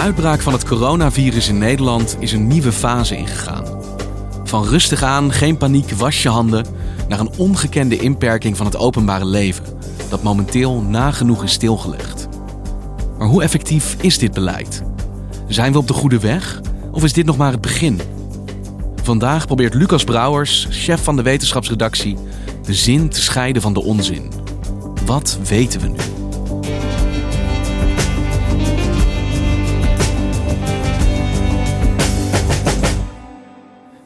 Uitbraak van het coronavirus in Nederland is een nieuwe fase ingegaan. Van rustig aan, geen paniek, was je handen, naar een ongekende inperking van het openbare leven, dat momenteel nagenoeg is stilgelegd. Maar hoe effectief is dit beleid? Zijn we op de goede weg of is dit nog maar het begin? Vandaag probeert Lucas Brouwers, chef van de wetenschapsredactie, de zin te scheiden van de onzin. Wat weten we nu?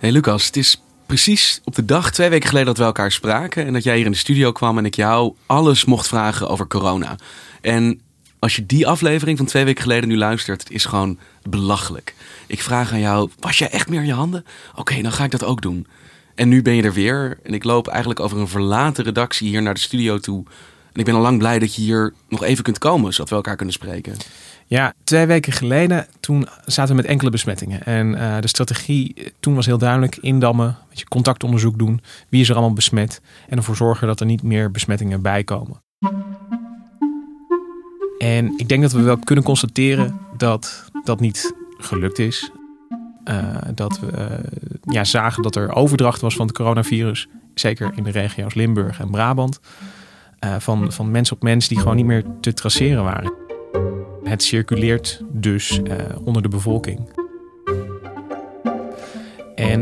Hey Lucas, het is precies op de dag twee weken geleden dat we elkaar spraken en dat jij hier in de studio kwam en ik jou alles mocht vragen over corona. En als je die aflevering van twee weken geleden nu luistert, het is gewoon belachelijk. Ik vraag aan jou, was jij echt meer je handen? Oké, dan ga ik dat ook doen. En nu ben je er weer en ik loop eigenlijk over een verlaten redactie hier naar de studio toe. En ik ben al lang blij dat je hier nog even kunt komen, zodat we elkaar kunnen spreken. Ja, twee weken geleden, toen zaten we met enkele besmettingen. En uh, de strategie eh, toen was heel duidelijk, indammen, je, contactonderzoek doen, wie is er allemaal besmet. En ervoor zorgen dat er niet meer besmettingen bijkomen. En ik denk dat we wel kunnen constateren dat dat niet gelukt is. Uh, dat we ja, zagen dat er overdracht was van het coronavirus. Zeker in de regio's Limburg en Brabant. Van, van mens op mens die gewoon niet meer te traceren waren. Het circuleert dus onder de bevolking. En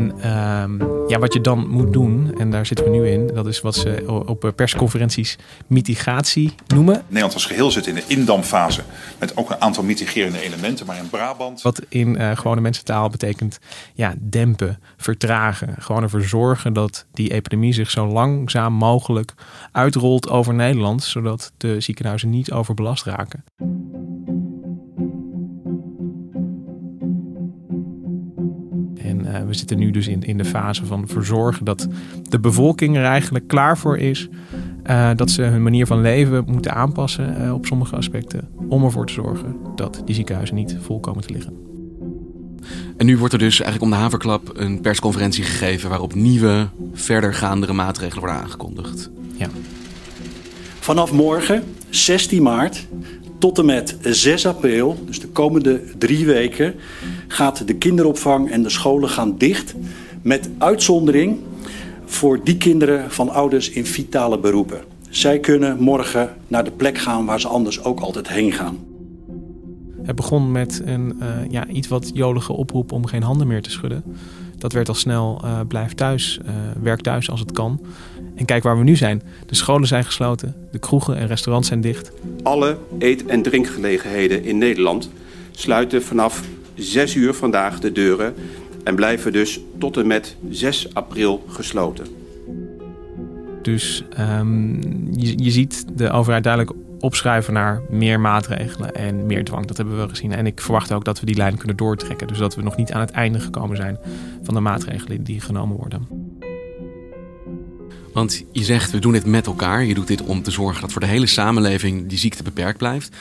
um, ja, wat je dan moet doen, en daar zitten we nu in, dat is wat ze op persconferenties mitigatie noemen. Nederland als geheel zit in de indamfase met ook een aantal mitigerende elementen, maar in Brabant. Wat in uh, gewone mensentaal betekent ja, dempen, vertragen. Gewoon ervoor zorgen dat die epidemie zich zo langzaam mogelijk uitrolt over Nederland, zodat de ziekenhuizen niet overbelast raken. We zitten nu dus in, in de fase van verzorgen dat de bevolking er eigenlijk klaar voor is. Uh, dat ze hun manier van leven moeten aanpassen uh, op sommige aspecten. Om ervoor te zorgen dat die ziekenhuizen niet vol komen te liggen. En nu wordt er dus eigenlijk om de haverklap een persconferentie gegeven waarop nieuwe, verdergaandere maatregelen worden aangekondigd. Ja. Vanaf morgen, 16 maart, tot en met 6 april, dus de komende drie weken, gaat de kinderopvang en de scholen gaan dicht. Met uitzondering voor die kinderen van ouders in vitale beroepen. Zij kunnen morgen naar de plek gaan waar ze anders ook altijd heen gaan. Het begon met een uh, ja, iets wat jolige oproep om geen handen meer te schudden. Dat werd al snel uh, blijf thuis, uh, werk thuis als het kan. En kijk waar we nu zijn. De scholen zijn gesloten, de kroegen en restaurants zijn dicht. Alle eet- en drinkgelegenheden in Nederland sluiten vanaf 6 uur vandaag de deuren en blijven dus tot en met 6 april gesloten. Dus um, je, je ziet de overheid duidelijk opschuiven naar meer maatregelen en meer dwang. Dat hebben we gezien. En ik verwacht ook dat we die lijn kunnen doortrekken. Dus dat we nog niet aan het einde gekomen zijn van de maatregelen die genomen worden. Want je zegt, we doen dit met elkaar. Je doet dit om te zorgen dat voor de hele samenleving die ziekte beperkt blijft.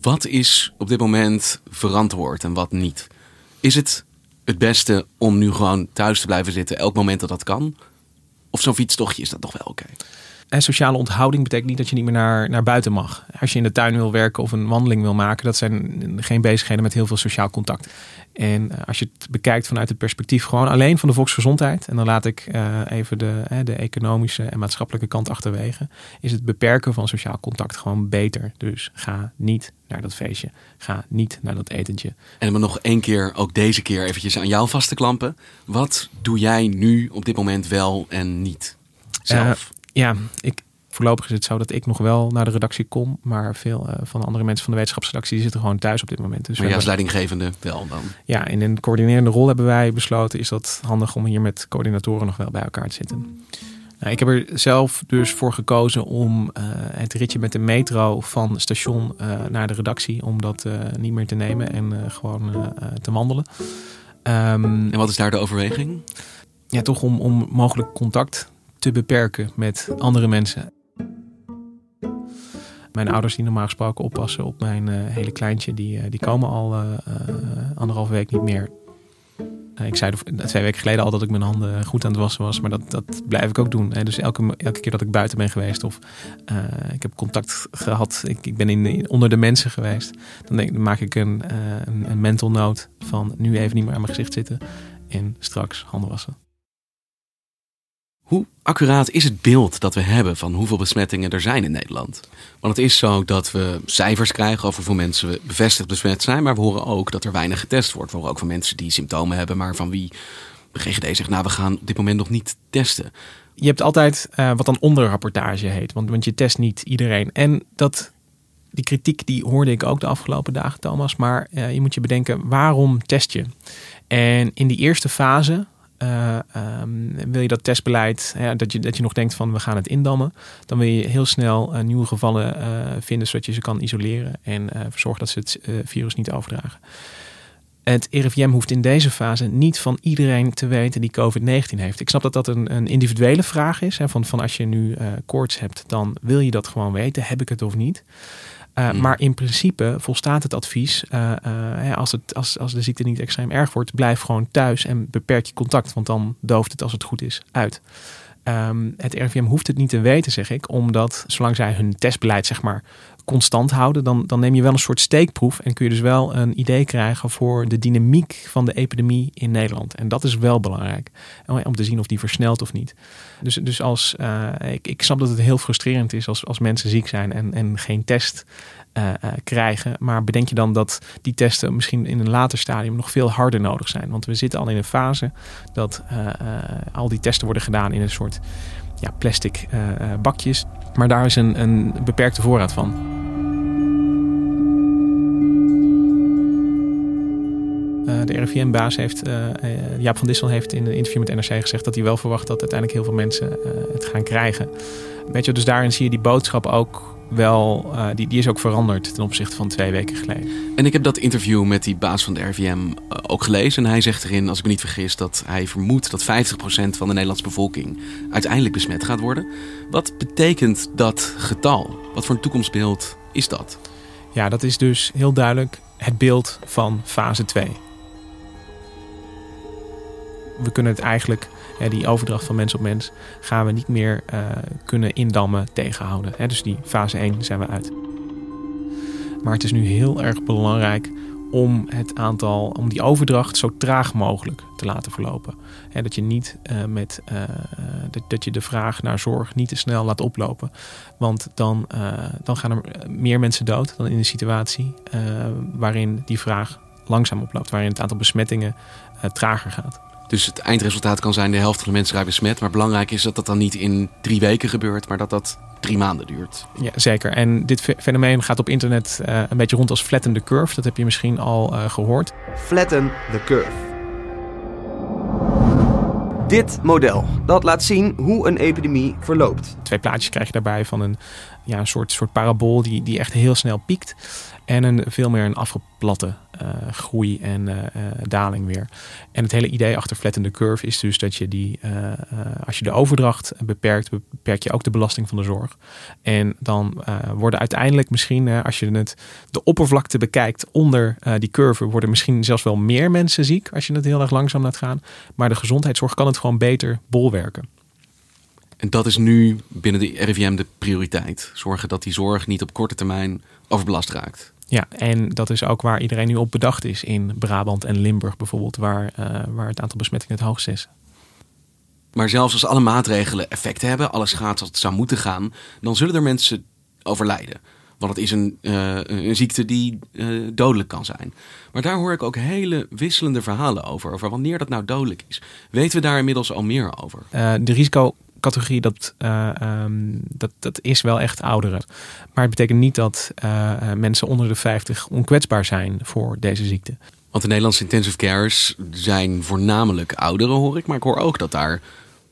Wat is op dit moment verantwoord en wat niet? Is het het beste om nu gewoon thuis te blijven zitten, elk moment dat dat kan? Of zo'n fietstochtje is dat toch wel oké? En sociale onthouding betekent niet dat je niet meer naar, naar buiten mag. Als je in de tuin wil werken of een wandeling wil maken, dat zijn geen bezigheden met heel veel sociaal contact. En uh, als je het bekijkt vanuit het perspectief gewoon alleen van de volksgezondheid, en dan laat ik uh, even de, uh, de economische en maatschappelijke kant achterwege, is het beperken van sociaal contact gewoon beter. Dus ga niet naar dat feestje, ga niet naar dat etentje. En om nog één keer, ook deze keer eventjes aan jou vast te klampen. Wat doe jij nu op dit moment wel en niet zelf? Ja, ik, voorlopig is het zo dat ik nog wel naar de redactie kom. Maar veel uh, van de andere mensen van de wetenschapsredactie zitten gewoon thuis op dit moment. Dus maar ja, als leidinggevende wel dan? Ja, in een coördinerende rol hebben wij besloten... is dat handig om hier met coördinatoren nog wel bij elkaar te zitten. Nou, ik heb er zelf dus voor gekozen om uh, het ritje met de metro van station uh, naar de redactie, om dat niet meer te nemen en gewoon te wandelen. Um, en wat is daar de overweging? Ja, toch om, om mogelijk contact te beperken met andere mensen. Mijn ouders die normaal gesproken oppassen op mijn hele kleintje, die, die komen al anderhalve week niet meer. Eh, ik zei twee weken geleden al dat ik mijn handen goed aan het wassen was, maar dat, dat blijf ik ook doen. Dus elke, elke keer dat ik buiten ben geweest of uh, ik heb contact gehad, ik, ik ben in, onder de mensen geweest, dan, maak ik een, uh, een, een mental note van nu even niet meer aan mijn gezicht zitten en straks handen wassen. Hoe accuraat is het beeld dat we hebben van hoeveel besmettingen er zijn in Nederland? Want het is zo dat we cijfers krijgen over hoeveel mensen bevestigd besmet zijn, maar we horen ook dat er weinig getest wordt. We horen ook van mensen die symptomen hebben, maar van wie de GGD zegt, nou we gaan op dit moment nog niet testen. Je hebt altijd uh, wat dan onderrapportage heet, want, want je test niet iedereen. En dat, die kritiek die hoorde ik ook de afgelopen dagen, Thomas. Maar uh, je moet je bedenken, waarom test je? En in die eerste fase, uh, um, wil je dat testbeleid, dat, je, dat je nog denkt van we gaan het indammen, dan wil je heel snel uh, nieuwe gevallen uh, vinden zodat je ze kan isoleren en verzorgen dat ze het virus niet overdragen. Het RIVM hoeft in deze fase niet van iedereen te weten die COVID-19 heeft. Ik snap dat dat een, een individuele vraag is. Hè, van, van als je nu koorts hebt, dan wil je dat gewoon weten. Heb ik het of niet? Uh, hmm. Maar in principe volstaat het advies, uh, uh, als, het, als, als de ziekte niet extreem erg wordt, blijf gewoon thuis en beperk je contact, want dan dooft het als het goed is uit. Um, het RIVM hoeft het niet te weten, zeg ik, omdat zolang zij hun testbeleid zeg maar constant houden, dan, dan neem je wel een soort steekproef en kun je dus wel een idee krijgen voor de dynamiek van de epidemie in Nederland. En dat is wel belangrijk om te zien of die versnelt of niet. Dus, dus als, uh, ik, ik snap dat het heel frustrerend is als, als mensen ziek zijn en, en geen test uh, uh, krijgen. Maar bedenk je dan dat die testen misschien in een later stadium nog veel harder nodig zijn. Want we zitten al in een fase dat al die testen worden gedaan in een soort ja, plastic bakjes. Maar daar is een, een beperkte voorraad van. Uh, de RIVM-baas heeft, uh, uh, Jaap van Dissel heeft in een interview met NRC gezegd dat hij wel verwacht dat uiteindelijk heel veel mensen het gaan krijgen. Weet je, dus daarin zie je die boodschap ook wel, die, die is ook veranderd ten opzichte van twee weken geleden. En ik heb dat interview met die baas van de RIVM ook gelezen. En hij zegt erin, als ik me niet vergis, dat hij vermoedt dat 50% van de Nederlandse bevolking uiteindelijk besmet gaat worden. Wat betekent dat getal? Wat voor een toekomstbeeld is dat? Ja, dat is dus heel duidelijk het beeld van fase 2 we kunnen het eigenlijk, die overdracht van mens op mens, gaan we niet meer uh, kunnen indammen, tegenhouden. Hè, dus die fase 1 zijn we uit. Maar het is nu heel erg belangrijk om het aantal, om die overdracht zo traag mogelijk te laten verlopen. Dat je niet uh, met uh, dat, je de vraag naar zorg niet te snel laat oplopen. Want dan, dan gaan er meer mensen dood dan in een situatie waarin die vraag langzaam oploopt, waarin het aantal besmettingen trager gaat. Dus het eindresultaat kan zijn de helft van de mensen raakt besmet. Maar belangrijk is dat dat dan niet in drie weken gebeurt, maar dat dat drie maanden duurt. Ja, zeker. En dit fenomeen gaat op internet uh, een beetje rond als flatten the curve. Dat heb je misschien al uh, gehoord. Flatten the curve. Dit model, dat laat zien hoe een epidemie verloopt. Twee plaatjes krijg je daarbij van een, ja, een soort, soort parabool die, die echt heel snel piekt. En een veel meer een afgeplatte uh, groei en uh, daling weer. En het hele idee achter flatten the curve is dus dat je die, als je de overdracht beperkt, beperk je ook de belasting van de zorg. En dan worden uiteindelijk misschien, als je het, de oppervlakte bekijkt onder die curve, worden misschien zelfs wel meer mensen ziek als je het heel erg langzaam laat gaan. Maar de gezondheidszorg kan het gewoon beter bolwerken. En dat is nu binnen de RIVM de prioriteit. Zorgen dat die zorg niet op korte termijn overbelast raakt. Ja, en dat is ook waar iedereen nu op bedacht is in Brabant en Limburg bijvoorbeeld, waar, uh, waar het aantal besmettingen het hoogst is. Maar zelfs als alle maatregelen effect hebben, alles gaat zoals het zou moeten gaan, dan zullen er mensen overlijden. Want het is een, uh, een ziekte die uh, dodelijk kan zijn. Maar daar hoor ik ook hele wisselende verhalen over. Over wanneer dat nou dodelijk is. Weten we daar inmiddels al meer over? de risico categorie, dat, uh, um, dat, dat is wel echt ouderen. Maar het betekent niet dat uh, mensen onder de 50 onkwetsbaar zijn voor deze ziekte. Want de Nederlandse intensive cares zijn voornamelijk ouderen, hoor ik. Maar ik hoor ook dat daar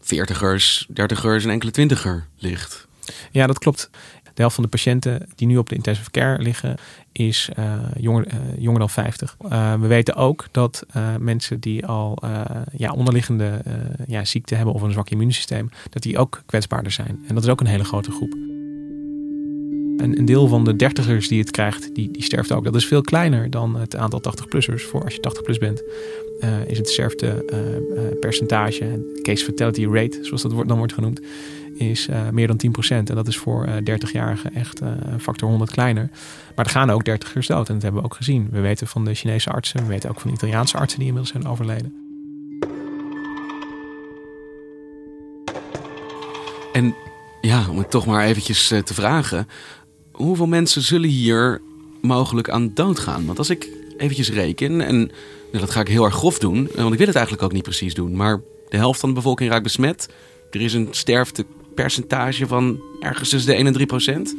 veertigers, dertigers en enkele twintiger ligt. Ja, dat klopt. De helft van de patiënten die nu op de intensive care liggen, is uh, jonger, uh, jonger dan 50. Uh, we weten ook dat mensen die al ja, onderliggende ja, ziekte hebben of een zwak immuunsysteem, dat die ook kwetsbaarder zijn. En dat is ook een hele grote groep. En een deel van de dertigers die het krijgt, die, die sterft ook. Dat is veel kleiner dan het aantal 80-plussers. Voor als je 80 plus bent, is het sterftepercentage, case fatality rate, zoals dat dan wordt genoemd, is uh, meer dan 10%. En dat is voor uh, 30-jarigen echt uh, een factor 100 kleiner. Maar er gaan ook 30ers dood. En dat hebben we ook gezien. We weten van de Chinese artsen. We weten ook van de Italiaanse artsen die inmiddels zijn overleden. En ja, om het toch maar eventjes te vragen. Hoeveel mensen zullen hier mogelijk aan doodgaan? Want als ik eventjes reken, en nou, dat ga ik heel erg grof doen, want ik wil het eigenlijk ook niet precies doen, maar de helft van de bevolking raakt besmet. Er is een sterfte percentage van ergens tussen de 1 en 3 procent.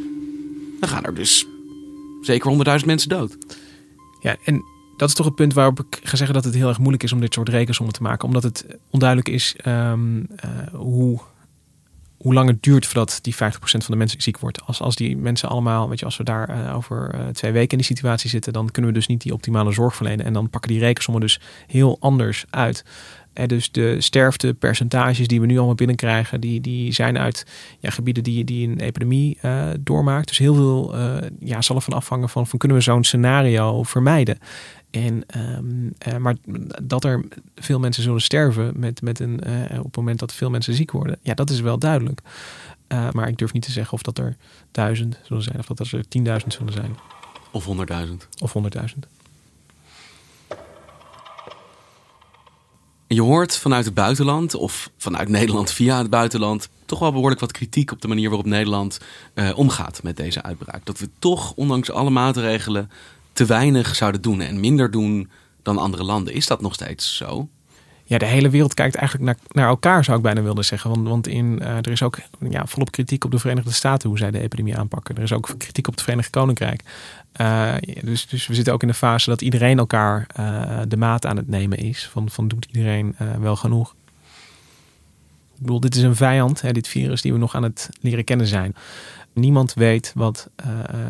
Dan gaan er dus zeker 100.000 mensen dood. Ja, en dat is toch het punt waarop ik ga zeggen dat het heel erg moeilijk is om dit soort rekensommen te maken. Omdat het onduidelijk is um, uh, hoe, hoe lang het duurt voordat die 50% van de mensen ziek wordt. Als, als die mensen allemaal, weet je, als we daar uh, over uh, twee weken in die situatie zitten, dan kunnen we dus niet die optimale zorg verlenen. En dan pakken die rekensommen dus heel anders uit. En dus de sterftepercentages die we nu allemaal binnenkrijgen, die, die zijn uit ja, gebieden die, die een epidemie doormaakt. Dus heel veel ja, zal ervan afhangen van, van kunnen we zo'n scenario vermijden. En, um, uh, maar dat er veel mensen zullen sterven met, met een, op het moment dat veel mensen ziek worden, ja, dat is wel duidelijk. maar ik durf niet te zeggen of dat er duizend zullen zijn, of dat er tienduizend zullen zijn. Of honderdduizend. Of honderdduizend. Je hoort vanuit het buitenland of vanuit Nederland via het buitenland toch wel behoorlijk wat kritiek op de manier waarop Nederland omgaat met deze uitbraak. Dat we toch, ondanks alle maatregelen, te weinig zouden doen en minder doen dan andere landen. Is dat nog steeds zo? Ja, de hele wereld kijkt eigenlijk naar, naar elkaar, zou ik bijna willen zeggen. Want, want in, uh, er is ook ja, volop kritiek op de Verenigde Staten hoe zij de epidemie aanpakken. Er is ook kritiek op het Verenigd Koninkrijk. Uh, dus, dus we zitten ook in de fase dat iedereen elkaar uh, de maat aan het nemen is. Van, van doet iedereen wel genoeg? Ik bedoel, dit is een vijand, hè, dit virus, die we nog aan het leren kennen zijn. Niemand weet wat,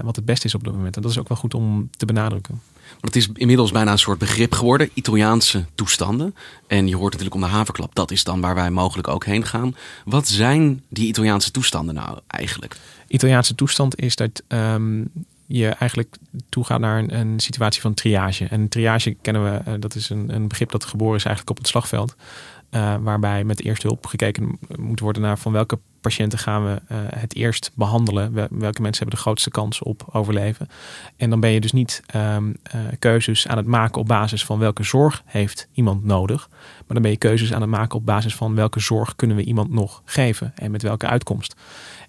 wat het beste is op dit moment. En dat is ook wel goed om te benadrukken. Want het is inmiddels bijna een soort begrip geworden, Italiaanse toestanden. En je hoort natuurlijk om de haverklap, dat is dan waar wij mogelijk ook heen gaan. Wat zijn die Italiaanse toestanden nou eigenlijk? Italiaanse toestand is dat um, je eigenlijk toegaat naar een, een, situatie van triage. En triage kennen we, uh, dat is een, een, begrip dat geboren is eigenlijk op het slagveld. Uh, waarbij met eerste hulp gekeken moet worden naar van welke patiënten gaan we uh, het eerst behandelen. Welke mensen hebben de grootste kans op overleven. En dan ben je dus niet um, uh, keuzes aan het maken op basis van welke zorg heeft iemand nodig. Maar dan ben je keuzes aan het maken op basis van welke zorg kunnen we iemand nog geven. En met welke uitkomst.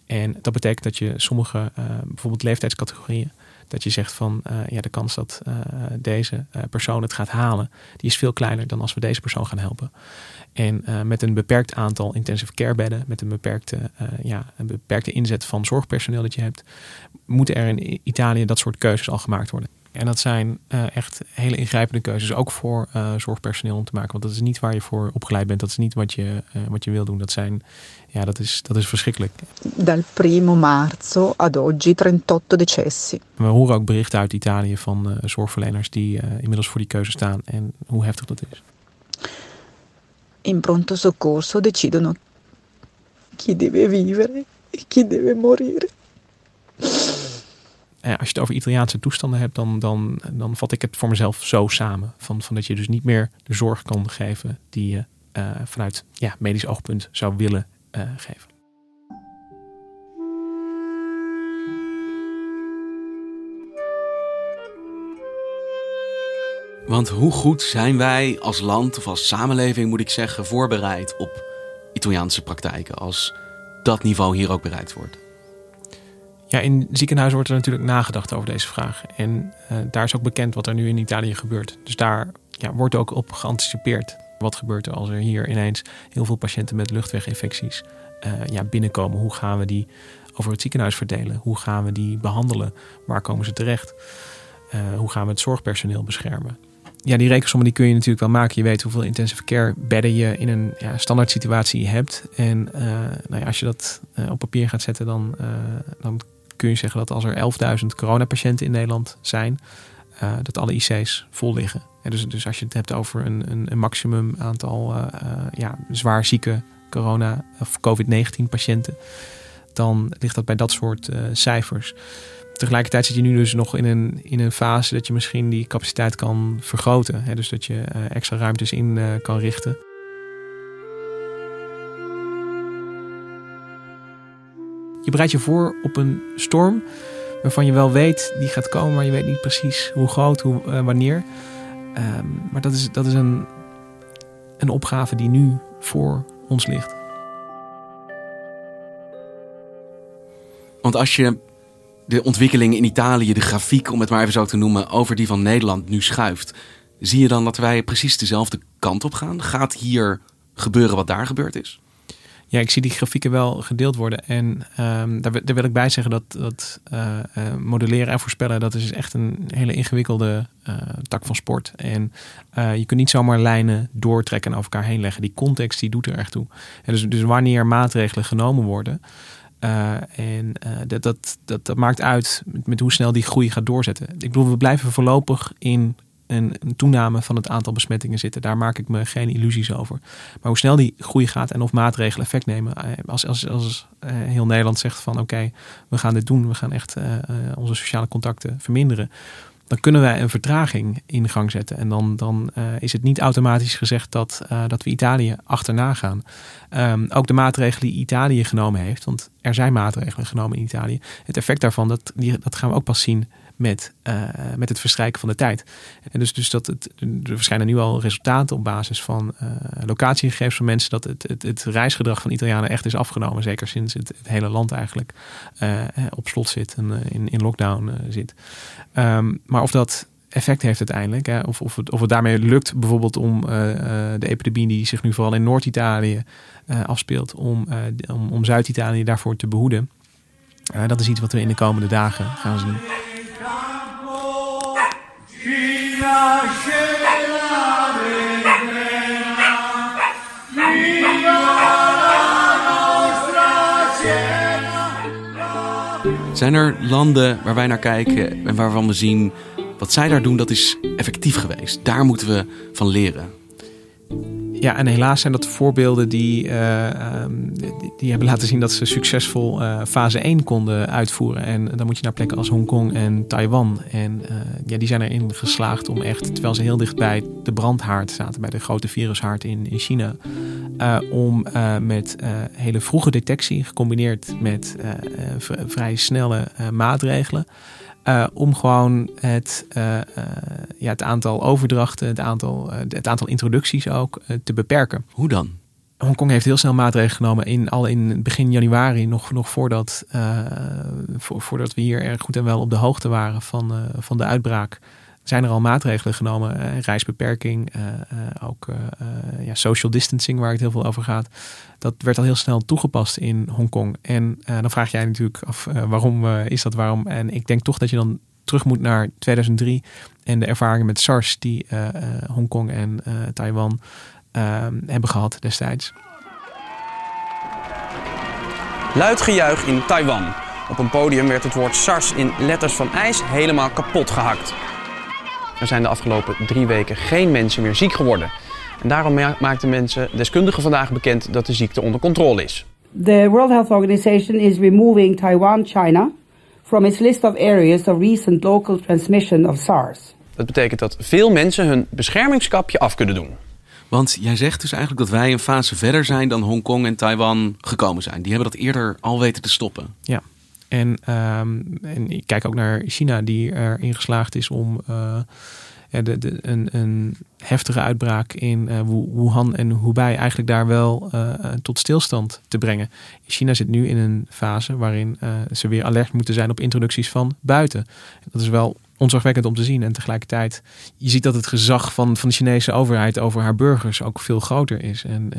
En dat betekent dat je sommige, uh, bijvoorbeeld leeftijdscategorieën, dat je zegt van uh, ja, de kans dat uh, deze persoon het gaat halen, die is veel kleiner dan als we deze persoon gaan helpen. En met een beperkt aantal intensive care bedden, met een beperkte, ja, een beperkte inzet van zorgpersoneel dat je hebt, moeten er in Italië dat soort keuzes al gemaakt worden. En dat zijn uh, echt hele ingrijpende keuzes, ook voor zorgpersoneel om te maken. Want dat is niet waar je voor opgeleid bent, dat is niet wat je, wat je wil doen. Dat, zijn, ja, dat, is, dat is verschrikkelijk. Dal primo marzo ad oggi 38 decessi. We horen ook berichten uit Italië van zorgverleners die inmiddels voor die keuze staan en hoe heftig dat is. in pronto soccorso decidono chi deve vivere e chi deve morire. Eh, als je het over Italiaanse toestanden hebt, dan, dan, dan vat ik het voor mezelf zo samen. Van, van dat je dus niet meer de zorg kan geven die je uh, vanuit ja, medisch oogpunt zou willen uh, geven. Want hoe goed zijn wij als land of als samenleving, moet ik zeggen, voorbereid op Italiaanse praktijken als dat niveau hier ook bereikt wordt? Ja, in ziekenhuizen wordt er natuurlijk nagedacht over deze vraag. En uh, daar is ook bekend wat er nu in Italië gebeurt. Dus daar ja, wordt ook op geanticipeerd. Wat gebeurt er als er hier ineens heel veel patiënten met luchtweginfecties uh, ja, binnenkomen? Hoe gaan we die over het ziekenhuis verdelen? Hoe gaan we die behandelen? Waar komen ze terecht? Uh, hoe gaan we het zorgpersoneel beschermen? ja, die rekensommen die kun je natuurlijk wel maken. Je weet hoeveel intensive care bedden je in een ja, standaard situatie hebt. En nou ja, als je dat op papier gaat zetten, dan, dan kun je zeggen dat als er 11.000 coronapatiënten in Nederland zijn, dat alle IC's vol liggen. Ja, dus, dus als je het hebt over een, een, maximum aantal ja, zwaar zieke corona- of COVID-19 patiënten, dan ligt dat bij dat soort cijfers tegelijkertijd zit je nu dus nog in een, in een fase dat je misschien die capaciteit kan vergroten. Hè? Dus dat je uh, extra ruimtes in uh, kan richten. Je bereidt je voor op een storm waarvan je wel weet die gaat komen, maar je weet niet precies hoe groot, hoe, uh, wanneer. Um, maar dat is, dat is een, een opgave die nu voor ons ligt. Want als je de ontwikkelingen in Italië, de grafiek, om het maar even zo te noemen, over die van Nederland nu schuift. Zie je dan dat wij precies dezelfde kant op gaan? Gaat hier gebeuren wat daar gebeurd is? Ja, ik zie die grafieken wel gedeeld worden. En um, daar, wil ik bij zeggen dat, dat uh, uh, modelleren en voorspellen, dat is echt een hele ingewikkelde uh, tak van sport. En je kunt niet zomaar lijnen doortrekken en over elkaar heen leggen. Die context die doet er echt toe. Dus, dus wanneer maatregelen genomen worden, en dat, dat, dat, dat, maakt uit met, met, hoe snel die groei gaat doorzetten. Ik bedoel, we blijven voorlopig in een, een, toename van het aantal besmettingen zitten. Daar maak ik me geen illusies over. Maar hoe snel die groei gaat en of maatregelen effect nemen. Uh, als, als, als heel Nederland zegt van oké, we gaan dit doen. We gaan echt onze sociale contacten verminderen dan kunnen wij een vertraging in gang zetten. En dan, dan is het niet automatisch gezegd dat, dat we Italië achterna gaan. Um, ook de maatregelen die Italië genomen heeft, want er zijn maatregelen genomen in Italië. Het effect daarvan, dat, dat gaan we ook pas zien met, uh, met het verstrijken van de tijd. En dus, dus dat het, er verschijnen nu al resultaten op basis van uh, locatiegegevens van mensen dat het, het, het, reisgedrag van Italianen echt is afgenomen. Zeker sinds het, het hele land eigenlijk uh, op slot zit en in, in lockdown zit. Um, maar of dat effect heeft uiteindelijk. Hè, of, of, het, of het daarmee lukt bijvoorbeeld om de epidemie die zich nu vooral in Noord-Italië afspeelt, om, om, om Zuid-Italië daarvoor te behoeden. dat is iets wat we in de komende dagen gaan zien. Zijn er landen waar wij naar kijken en waarvan we zien wat zij daar doen, dat is effectief geweest. Daar moeten we van leren. Ja, en helaas zijn dat voorbeelden die, uh, um, die, die, hebben laten zien dat ze succesvol uh, fase 1 konden uitvoeren. En dan moet je naar plekken als Hongkong en Taiwan. En uh, ja, die zijn erin geslaagd om echt, terwijl ze heel dicht bij de brandhaard zaten, bij de grote virushaard in, in China, om met hele vroege detectie, gecombineerd met vrij snelle maatregelen. Uh, om gewoon het, uh, uh, ja, het aantal overdrachten, het aantal, het aantal introducties ook te beperken. Hoe dan? Hongkong heeft heel snel maatregelen genomen, in, al in begin januari, nog, nog voordat, voor, voordat we hier erg goed en wel op de hoogte waren van, van de uitbraak zijn er al maatregelen genomen. Uh, reisbeperking, uh, uh, ook ja, social distancing, waar het heel veel over gaat. Dat werd al heel snel toegepast in Hongkong. En dan vraag jij natuurlijk af waarom is dat waarom? En ik denk toch dat je dan terug moet naar 2003 en de ervaringen met SARS die Hongkong en Taiwan hebben gehad destijds. Luid gejuich in Taiwan. Op een podium werd het woord SARS in letters van ijs helemaal kapot gehakt. Er zijn de afgelopen drie weken geen mensen meer ziek geworden. En daarom maakten mensen deskundigen vandaag bekend dat de ziekte onder controle is. The World Health Organization is removing Taiwan, China from its list of areas of recent local transmission of SARS. Dat betekent dat veel mensen hun beschermingskapje af kunnen doen. Want jij zegt dus eigenlijk dat wij een fase verder zijn dan Hongkong en Taiwan gekomen zijn. Die hebben dat eerder al weten te stoppen. Ja, en, um, en ik kijk ook naar China, die erin geslaagd is om de, een, een, heftige uitbraak in uh, Wuhan en Hubei eigenlijk daar wel uh, tot stilstand te brengen. China zit nu in een fase waarin ze weer alert moeten zijn op introducties van buiten. Dat is wel onzorgwekkend om te zien. En tegelijkertijd, je ziet dat het gezag van, van de Chinese overheid over haar burgers ook veel groter is. En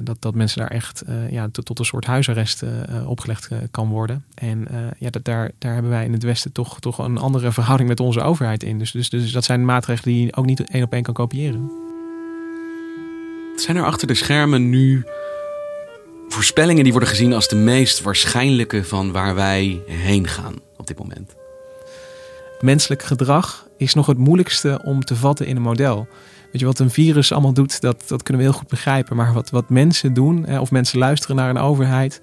dat, dat mensen daar echt ja, tot, een soort huisarrest opgelegd kan worden. En ja, dat, daar, daar hebben wij in het Westen toch, toch een andere verhouding met onze overheid in. Dus, dus, dus dat zijn maatregelen die je ook niet één op één kan kopiëren. Zijn er achter de schermen nu voorspellingen die worden gezien als de meest waarschijnlijke van waar wij heen gaan op dit moment? Menselijk gedrag is nog het moeilijkste om te vatten in een model. Weet je wat een virus allemaal doet, dat, dat kunnen we heel goed begrijpen. Maar wat, wat mensen doen, of mensen luisteren naar een overheid,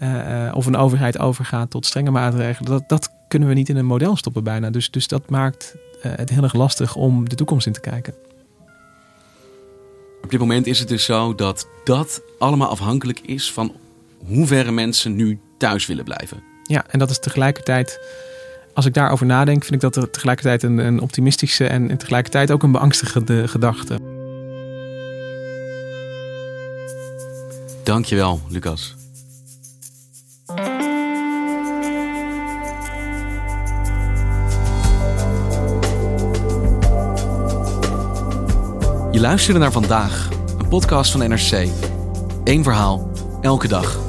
uh, of een overheid overgaat tot strenge maatregelen, dat, dat kunnen we niet in een model stoppen bijna. Dus, dus dat maakt uh, het heel erg lastig om de toekomst in te kijken. Op dit moment is het dus zo dat dat allemaal afhankelijk is van hoeverre mensen nu thuis willen blijven. Ja, en dat is tegelijkertijd, als ik daarover nadenk, vind ik dat er tegelijkertijd een, een optimistische en, en tegelijkertijd ook een beangstigende gedachte. Dankjewel, Lucas. Je luisterde naar vandaag, een podcast van NRC. Eén verhaal, elke dag.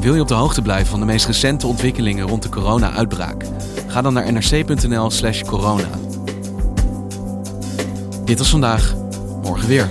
Wil je op de hoogte blijven van de meest recente ontwikkelingen rond de corona-uitbraak? Ga dan naar nrc.nl/slash corona. Dit was vandaag, morgen weer.